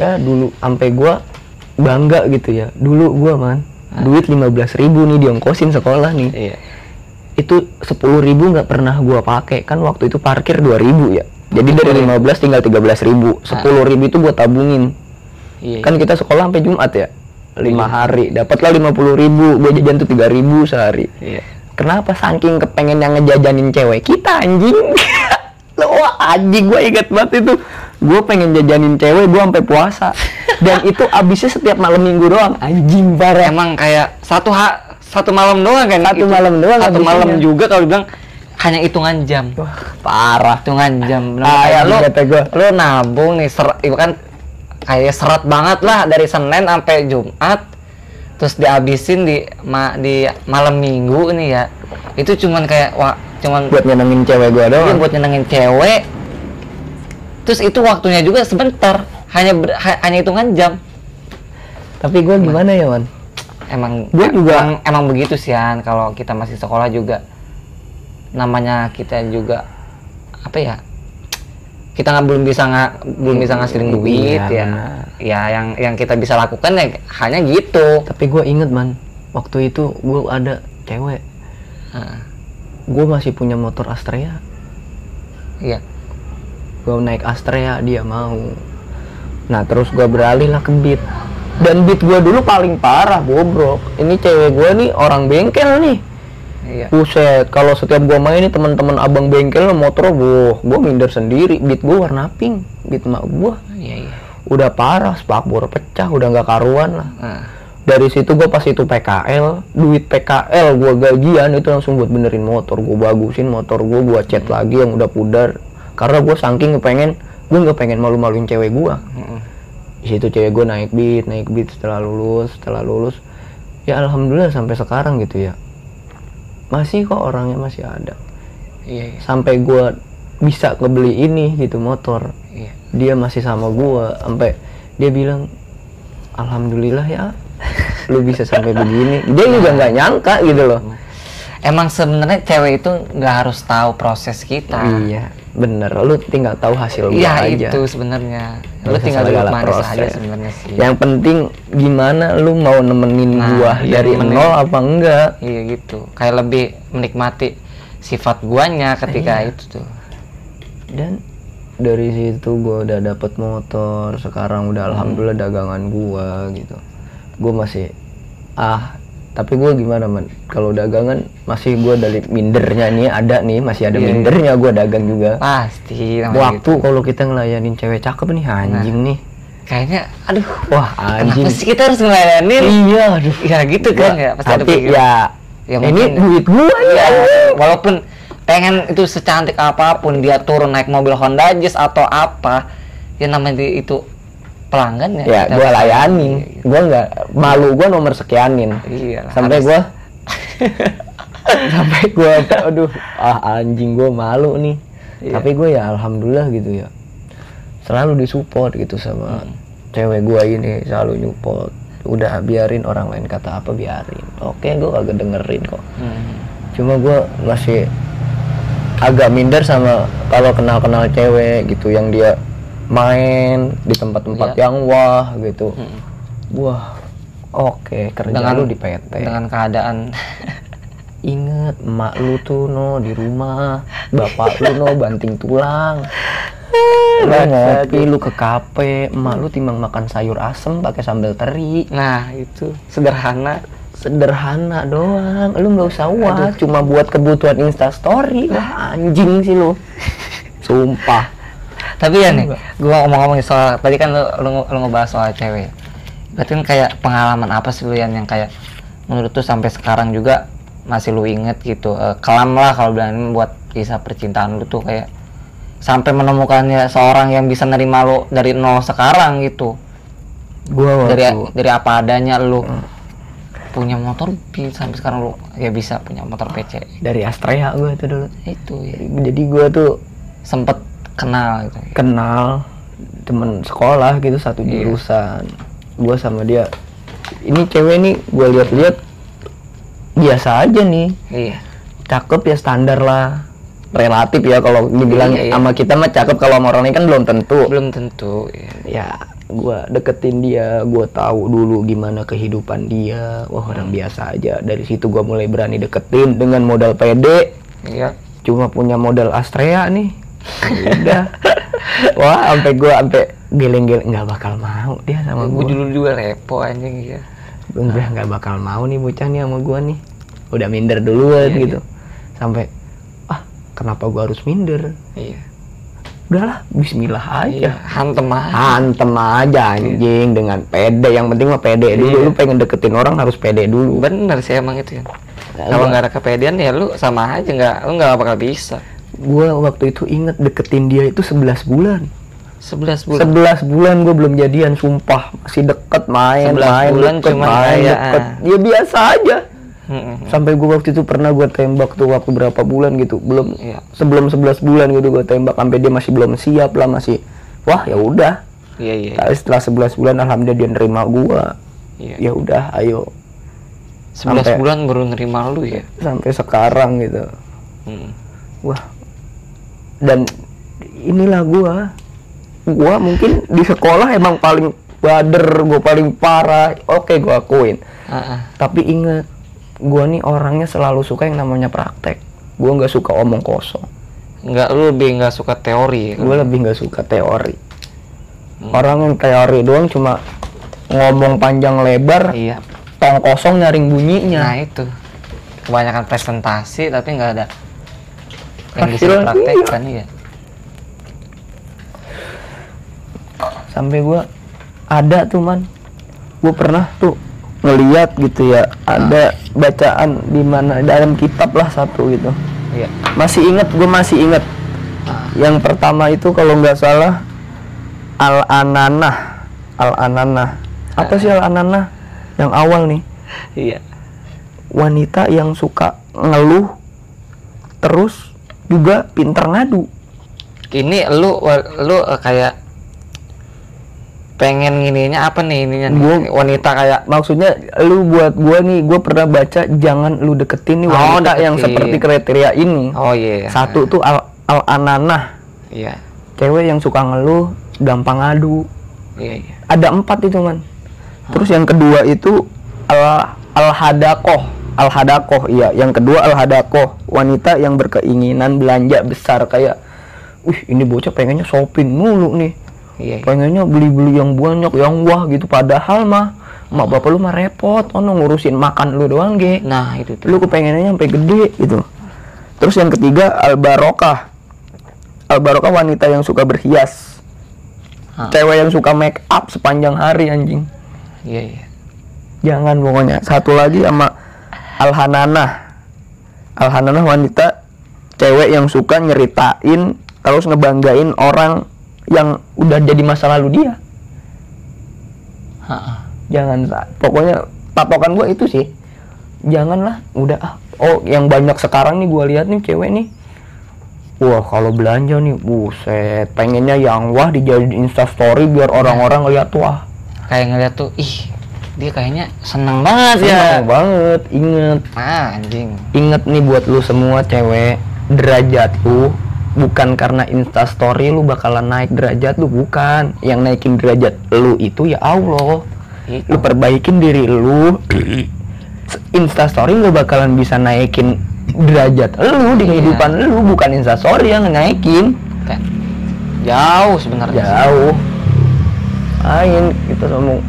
ya dulu sampai gua bangga gitu ya. Dulu gua man Ah. duit 15.000 ribu nih diongkosin sekolah nih. Iya. itu 10.000 ribu nggak pernah gua pakai. Kan waktu itu parkir 2.000 ya. Jadi dari 15 tinggal 13.000 ribu. 10.000 ribu itu gua tabungin. Iya. kan kita sekolah sampai Jumat ya? Lima hari. Dapatlah 50.000 ribu. Gue jajan tuh 3.000 sehari. Iya. Kenapa saking kepengen yang ngejajanin cewek kita anjing? Lo anjing gue inget banget itu. Gue pengen jajanin cewek gue sampai puasa. Dan itu abisnya setiap malam minggu doang. Anjing parah. Emang kayak satu ha satu malam doang kan? Satu malam doang Satu malam juga kalau bilang hanya hitungan jam. Wah, parah. Hitungan jam. Ah, kayak anjing lu gua. lu nabung nih ser itu kan kayak serat banget lah dari Senin sampai Jumat terus dihabisin di ma, di malam minggu nih ya itu cuman kayak wah cuman Buat nyenengin cewek gue Iya, doang. buat nyenengin cewek terus itu waktunya juga sebentar hanya ber- ha- hanya hitungan jam Tapi gue gimana ya man? emang Gua em- juga- emang, emang begitu sih An kalau kita masih sekolah juga namanya kita juga apa ya kita nggak belum bisa nggak belum bisa ngasilin duit Iya, ya ya yang yang kita bisa lakukan ya hanya gitu Tapi gue inget man. Waktu itu gue ada cewek. Gue masih punya motor Astrea. iya gue naik Astrea dia mau. Nah terus gue beralih lah ke Beat. Dan Beat gue dulu paling parah bobrok. Ini cewek gue nih orang bengkel nih. Iya. Buset, kalau setiap gue main nih teman-teman abang bengkel motor gue, gue minder sendiri. Beat gue warna pink, beat mak gue iya iya. Udah parah, spakbor pecah, udah nggak karuan lah. Nah, Dari situ gue pas itu PKL, duit PKL gue gajian itu langsung buat benerin motor, gue bagusin motor gue, gue cat lagi yang udah pudar. Karena gue saking kepengen, gue nggak pengen malu-maluin cewek gue. Di situ cewek gue naik beat, naik beat setelah lulus, setelah lulus. Ya alhamdulillah sampai sekarang gitu ya. Masih kok orangnya masih ada. iya iya Sampai gue bisa kebeli ini gitu motor. iya Dia masih sama gue, sampai dia bilang, alhamdulillah ya, lu bisa sampai begini. Dia juga nggak nyangka gitu loh. emang sebenarnya cewek itu nggak harus tahu proses kita Iya, bener. Lu tinggal tahu hasil gua Iya aja. itu sebenarnya. Lu tinggal duduk manis proses. aja sebenarnya sih. Yang penting gimana lu mau nemenin Nah, gua iya, dari nemenin. nol apa enggak? Iya gitu. Kayak lebih menikmati sifat guanya ketika Iya. itu tuh. Dan dari situ gua udah dapet motor, sekarang udah alhamdulillah dagangan gua gitu. Gua masih ah tapi gua gimana man kalau dagangan masih gua dari mindernya nih ada nih masih ada Iya. mindernya gua dagang juga Pasti waktu gitu. kalau kita ngelayanin cewek cakep nih anjing nih Kayaknya aduh wah anjing kenapa sih kita harus ngelayanin? iya aduh Ya gitu kan ya. Pasti ada tapi pikiran. ya, Ya, ini duit Iya, ya walaupun pengen itu secantik apa pun dia turun naik mobil Honda Jazz atau apa, ya namanya itu pelanggan ya. ya harus- layanin Iya, gua nggak malu gua nomor sekianin Iya, sampai gua sampai gua aduh ah anjing gua malu nih Iya. tapi gua ya alhamdulillah gitu ya selalu disupport gitu sama Hmm. cewek gua ini selalu nyupport udah biarin orang lain kata apa biarin oke gua kagak dengerin kok Hmm. cuma gua masih agak minder sama kalau kenal-kenal cewek gitu yang dia main di tempat-tempat Iya. yang wah gitu. Hmm. wah oke kerja Dengan- lu di PT Dengan keadaan inget emak lu tuh no di rumah. Bapak lu no banting tulang. Lu ngopi lu ke kafe. Emak lu timbang makan sayur asem pakai sambal teri. Nah, itu sederhana. sederhana doang. Lu nggak usah wah cuma buat kebutuhan instastory wah anjing sih lu. Sumpah Tapi ya nih, gua ngomong-ngomong soal tadi kan lu, lu, lu ngebahas soal cewek. Berarti kan kayak pengalaman apa sih lu yang yang kayak menurut tuh sampai sekarang juga masih lu inget gitu. Eh, kelam lah kalau bilang buat kisah percintaan lu tuh kayak sampai menemukannya seorang yang bisa nerima lu dari nol sekarang gitu. gua Dari waktu dari apa adanya lu punya motor sampai sekarang lu ya bisa punya motor PC. dari Astrea gua tuh dulu Itu ya. jadi gua tuh Sempet kenal gitu. kenal temen sekolah gitu satu Iya. jurusan. Gua sama dia. Ini cewek nih gua lihat-lihat biasa aja nih. Iya. cakep ya standar lah. Relatif ya kalau dibilang Iya, iya. sama kita mah cakep kalau sama orang lain kan belum tentu. Belum tentu ya. ya gua deketin dia gua tahu dulu gimana kehidupan dia. Wah orang biasa aja. Dari situ gua mulai berani deketin dengan modal pede. Iya. Cuma punya modal Astrea nih. Ya udah wah sampai gua sampai geleng-geleng nggak bakal mau dia sama gue gua. dulu juga repo anjing ya Gua udah nggak bakal mau nih bocah nih sama gua nih. Udah minder duluan Iya, gitu. Sampai ah kenapa gua harus minder? Iya. Udahlah Bismillah iya aja hantem aja. Hantem aja anjing dengan pede. Yang penting mah pede dulu. Iya. lu pengen deketin orang harus pede dulu. Bener sih emang itu ya. Nah, kalau nggak ada kepedean ya lu sama aja. Nggak lu nggak bakal bisa gua waktu itu inget deketin dia itu 11 bulan. 11 bulan? 11 bulan gue belum jadian sumpah. Masih deket main 11 main bulan deket, cuman main kayak, deket. ah. ya biasa aja. Sampai gue waktu itu pernah gue tembak tuh waktu berapa bulan gitu. Belum Iya. sebelum 11 bulan gitu gue tembak sampai dia masih belum siap lah masih wah ya udah. Iya iya Tapi setelah 11 bulan alhamdulillah dia nerima gua. Iya. Ya udah ayo. 11 sampai- bulan baru nerima lu ya? Sampai sekarang gitu. Mm. wah dan inilah gua. Gua mungkin di sekolah emang paling bader gua paling parah. Oke gua akuin. Ah, ah. tapi inget gua nih orangnya selalu suka yang namanya praktek. Gua nggak suka omong kosong. Nggak lu lebih nggak suka teori ya kan? gue lebih nggak suka teori. Orang yang teori doang cuma ngomong panjang lebar iya. tong kosong nyaring bunyinya. Nah itu. Kebanyakan presentasi tapi nggak ada yang bisa Hasilnya dipraktekkan iya. Sampai gua ada tuh man. Gue pernah tuh ngeliat gitu ya ada bacaan di mana dalam kitab lah satu gitu. Iya. Masih inget gue masih inget yang pertama itu kalau nggak salah al ananah al ananah apa sih al ananah yang awal nih. Iya. Wanita yang suka ngeluh terus juga pinter ngadu. Ini lu lu eh, kayak pengen ininya apa nih ininya nih? Gua- wanita kayak maksudnya lu buat gua nih gua pernah baca jangan lu deketin nih Oh, wanita yang deketin. seperti kriteria ini. Oh iya satu tuh al, al ananah iya. Cewek yang suka ngeluh gampang ngadu. Iya iya. Ada empat itu man. Terus yang kedua itu al al hadakoh al hadakoh iya. Yang kedua al hadakoh wanita yang berkeinginan belanja besar kayak wih ini bocah pengennya shopping mulu nih. Iya iya. pengennya beli-beli yang banyak yang wah gitu. Padahal mah mak bapak lu mah repot ono ngurusin makan lu doang ge. Nah itu tuh. Lu kepengennya sampai gede gitu. Terus yang ketiga al barokah al barokah wanita yang suka berhias. Hah. cewek yang suka make up sepanjang hari anjing. Iya iya. Jangan pokoknya. Satu lagi sama al hananah al hananah wanita cewek yang suka nyeritain terus ngebanggain orang yang udah jadi masa lalu dia. Ha-ha. jangan pokoknya patokan gua itu sih. Janganlah udah ah. Oh yang banyak sekarang nih gua lihat nih cewek nih. Wah kalau belanja nih buset. Pengennya yang wah dijadiin instastory biar orang-orang ngeliat wah. Kayak ngeliat tuh ih dia kayaknya seneng banget ya seneng banget. inget. Ah anjing. Inget nih buat lu semua cewek derajat lu bukan karena instastory lu bakalan naik derajat lu bukan. Yang naikin derajat lu itu ya Allah. Itu. lu perbaikin diri lu. Instastory nggak bakalan bisa naikin derajat lu di Iya. kehidupan lu bukan instastory yang naikin. Kayak jauh sebenarnya. Jauh. Main kita ngomong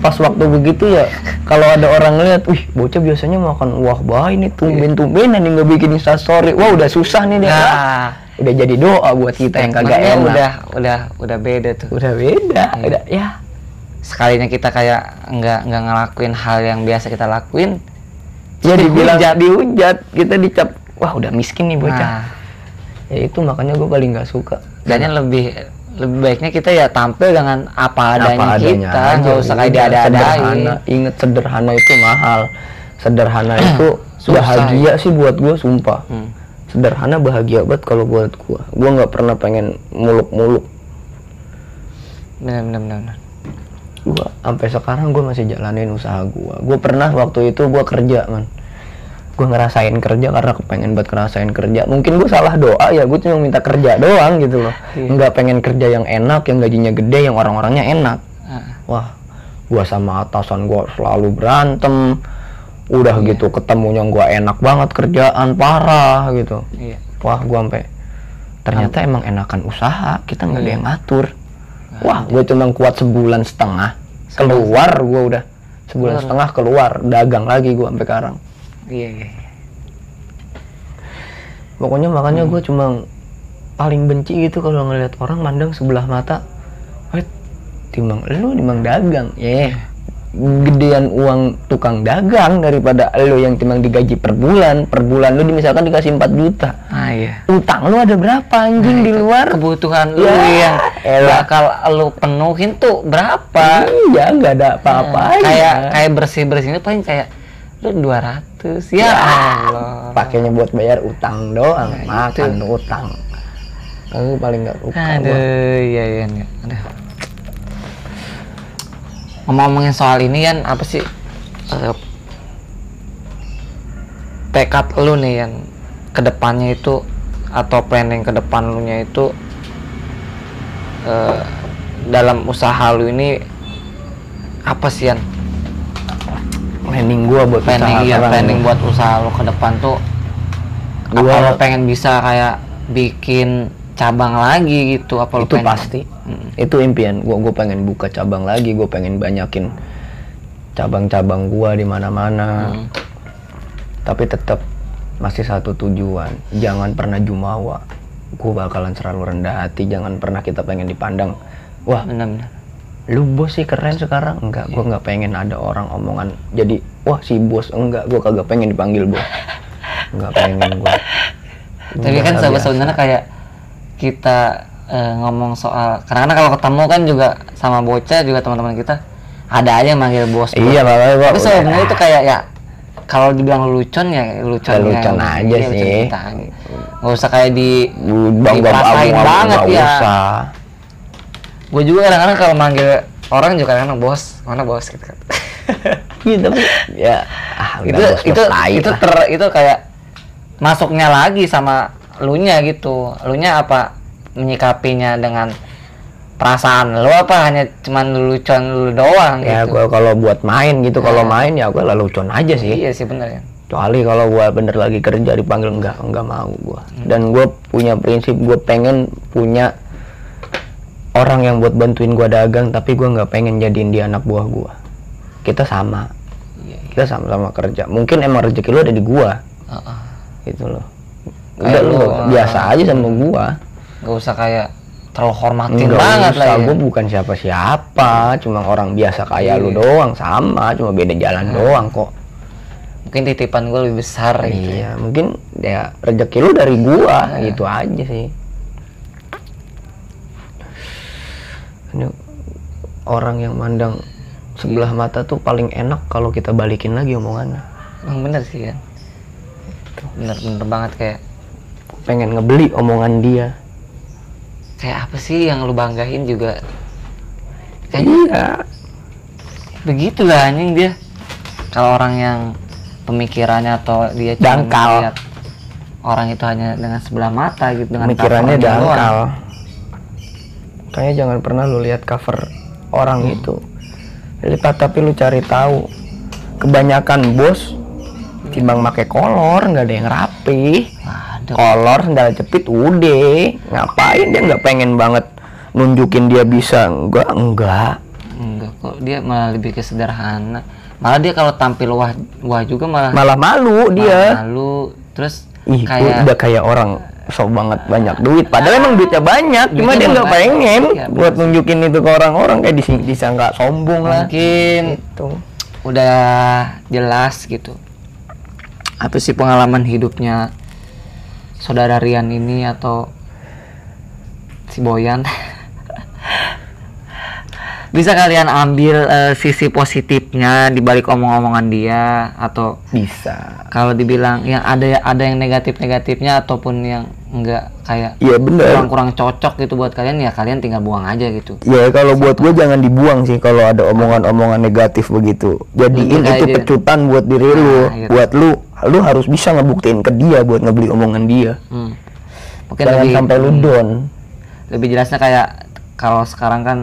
pas waktu begitu ya kalau ada orang ngeliat wih bocah biasanya makan wah bah ini tumben-tumbenan nih nggak bikin instastory. Wah udah susah nih dia. Nah. Udah jadi doa buat kita yang kagak enak. udah udah udah beda tuh. Udah beda. Iya. udah ya. Sekalinya kita kayak nggak nggak ngelakuin hal yang biasa kita lakuin ya dibilang dihujat. dihujat. Kita dicap wah udah miskin nih bocah. Nah. Ya itu makanya gue paling nggak suka. Dan lebih lebih baiknya kita ya tampil dengan apa adanya, kita aja, nggak usah kayak diada-adain. sederhana. Inget sederhana itu mahal. Sederhana itu Susah, bahagia sih buat gue sumpah. Hmm. sederhana bahagia banget kalau buat gue gue nggak pernah pengen muluk-muluk. Bener bener, bener. gue sampai sekarang gue masih jalanin usaha gue gue pernah waktu itu gue kerja man gue ngerasain kerja karena kepengen buat ngerasain kerja. Mungkin gue salah doa ya gue cuma minta kerja doang gitu loh. Iya. nggak pengen kerja yang enak yang gajinya gede yang orang-orangnya enak. Wah gua sama atasan gua selalu berantem. Udah Iya. gitu ketemunya gua enak banget kerjaan parah gitu. Iya. wah gua sampai ternyata emang enakan usaha kita nggak ada yang ngatur. Wah gue cuma kuat sebulan setengah. Keluar gua udah. Sebulan setengah keluar dagang lagi gua sampai sekarang Iya, iya. pokoknya makanya Hmm. gue cuma paling benci gitu kalau ngelihat orang mandang sebelah mata Wait, timbang lu timbang dagang ya gedean uang tukang dagang daripada lu yang timbang digaji per bulan per bulan lu misalkan dikasih 4 juta Ah iya. utang lu ada berapa anjing di luar Kebutuhan lu Ya, yang elah. bakal lu penuhin tuh berapa? iya nggak ada apa-apa kayak kayak bersih bersihnya paling kayak lu 200 ya, Allah. pakainya buat bayar utang doang Nah, makan utang aku paling nggak gua. Aduh, iya iya iya. Aduh. Ngomong-ngomongin soal ini kan apa sih eh, tekad lu nih yang ke depannya itu atau planning ke depan lu nya itu eh, dalam usaha lu ini apa sih yang planning gua buat planning usaha ya sekarang. planning buat usaha lu ke depan tuh apa Gua- lu pengen bisa kayak bikin cabang lagi gitu? Apa itu pengen pasti. Itu impian. Gua gua pengen buka cabang lagi. Gua pengen banyakin cabang-cabang gua di mana-mana. Hmm. tapi tetap masih satu tujuan. Jangan pernah jumawa. Gua bakalan selalu rendah hati. Jangan pernah kita pengen dipandang wah benar-benar lu bos sih keren sekarang enggak gua nggak pengen ada orang omongan jadi wah si bos enggak gua kagak pengen dipanggil bos nggak pengen gua Tapi kan nggak sebenarnya kayak kita eh, ngomong soal karena kalau ketemu kan juga sama bocah juga teman-teman kita ada aja yang manggil bos. bos. iya makanya gua Tapi sebenarnya itu kayak ya kalau dibilang lelucon ya lelucon. Ya, lelucon aja sih. Gak usah kayak di bang bang dipatahin banget ya. usah Gue juga kadang-kadang kalau manggil orang juga kadang-kadang bos, mana bos? gitu kan. Iya tapi ya ah, itu bos-bos itu tai itu lah. ter itu kayak masuknya lagi sama lunya gitu. Lunya apa menyikapinya dengan perasaan lu apa? Hanya cuman lelucon lu doang ya gitu. gua kalau buat main gitu kalau main ya gua lelucon aja sih. Iya sih bener ya. Kecuali kalau gua bener lagi kerja dipanggil enggak enggak mau gua. Dan gua punya prinsip gua pengen punya orang yang buat bantuin gua dagang tapi gua nggak pengen jadiin dia anak buah gua. Kita sama. Iya kita sama-sama kerja. Mungkin emang rezeki lu ada di gua. Heeh. gitu loh. Udah lu lu, biasa aja sama gua. nggak usah kayak terlalu hormatin Enggak banget usah, lah ya. Gua bukan siapa-siapa, cuma orang biasa kayak lu Iya. doang, sama, cuma beda jalan doang kok. mungkin titipan gue lebih besar gitu ya. Iya, mungkin ya rezeki lu dari gua, gitu aja sih. Orang yang mandang sebelah mata tuh paling enak kalau kita balikin lagi omongannya. emang bener sih kan bener bener banget kayak Pengen ngebeli omongan dia. kayak apa sih yang lu banggain juga kayak Iya. begitulah anjing dia kalau orang yang pemikirannya atau dia Dangkal. orang itu hanya dengan sebelah mata gitu dengan Pemikirannya covernya doang. Kayaknya jangan pernah lu lihat cover orang Hmm. itu. Lipat tapi lu cari tahu. Kebanyakan bos timbang pakai kolor nggak ada yang rapi. Waduh, Kolor sendal jepit udah. Ngapain dia nggak pengen banget nunjukin dia bisa enggak enggak enggak kok dia malah lebih ke sederhana malah dia kalau tampil wah wah juga malah malah malu malah dia malu terus ih kayak udah kayak orang sok banget banyak duit. Padahal emang duitnya banyak cuma dia nggak pengen Iya, buat nunjukin itu ke orang-orang. Kayak dis- disangka sombong lah. Mungkin itu udah jelas gitu. Apa sih pengalaman hidupnya saudara Rian ini atau si Boyan? Bisa kalian ambil eh, sisi positifnya di balik omong-omongan dia atau bisa. kalau dibilang yang ada ada yang negatif-negatifnya ataupun yang enggak kayak Iya bener kurang-kurang cocok gitu buat kalian ya kalian tinggal buang aja gitu Ya kalau buat gue jangan dibuang sih kalau ada omongan-omongan negatif begitu. Jadiin itu iya. pecutan buat diri lu, iya. buat lu. Lu harus bisa ngebuktiin ke dia buat ngebeli omongan dia. Hmm. mungkin Jangan lebih sampai lu down. lebih jelasnya kayak kalau sekarang kan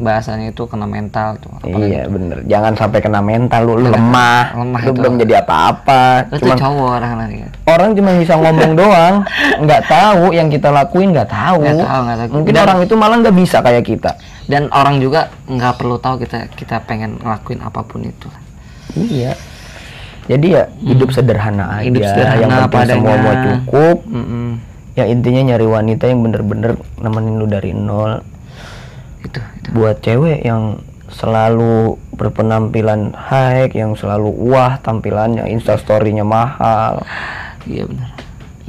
bahasanya itu kena mental tuh apalagi iya bener. Jangan sampai kena mental lu, lu lemah. lemah lu itu. belum jadi apa-apa. Lu cuman cowok orang lagi orang cuma bisa ngomong doang. Nggak tahu yang kita lakuin nggak tahu. Nggak tahu, nggak tahu. mungkin Dan- orang itu malah nggak bisa kayak kita. dan orang juga nggak perlu tahu kita kita pengen ngelakuin apa pun itu. Iya. Jadi ya hidup sederhana aja. Hmm. Hidup sederhana, yang apa penting semua mau cukup. Mm-mm. ya intinya nyari wanita yang bener-bener nemenin lu dari nol itu itu. Buat cewek yang selalu berpenampilan high yang selalu wah tampilannya instastorynya mahal. Iya benar.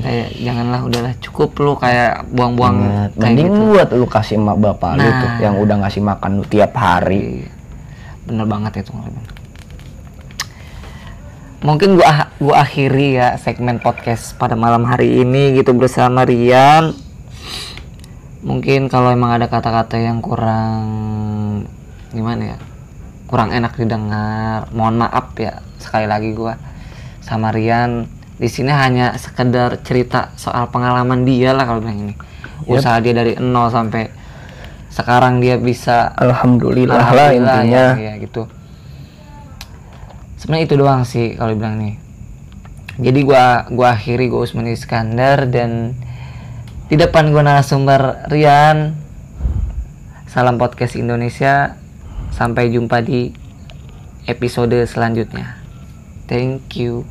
Kayak janganlah udahlah cukup lu kayak buang-buang kayak mending gitu buat lu kasih emak bapak lu tuh Nah. yang udah ngasih makan lu tiap hari. Iya. bener banget itu mungkin gua gua akhiri ya segmen podcast pada malam hari ini gitu bersama Rian mungkin kalau emang ada kata-kata yang kurang gimana ya kurang enak didengar mohon maaf ya sekali lagi gua sama Rian. Di sini hanya sekedar cerita soal pengalaman dia lah kalau bilang ini. Usaha dia dari nol sampai sekarang dia bisa alhamdulillah, lah Alhamdulillah, intinya. ya, ya gitu. Sebenarnya itu doang sih kalau bilang nih jadi gua gua akhiri gua Usman Iskandar dan di depan gua narasumber Rian. Salam podcast Indonesia. Sampai jumpa di episode selanjutnya. Thank you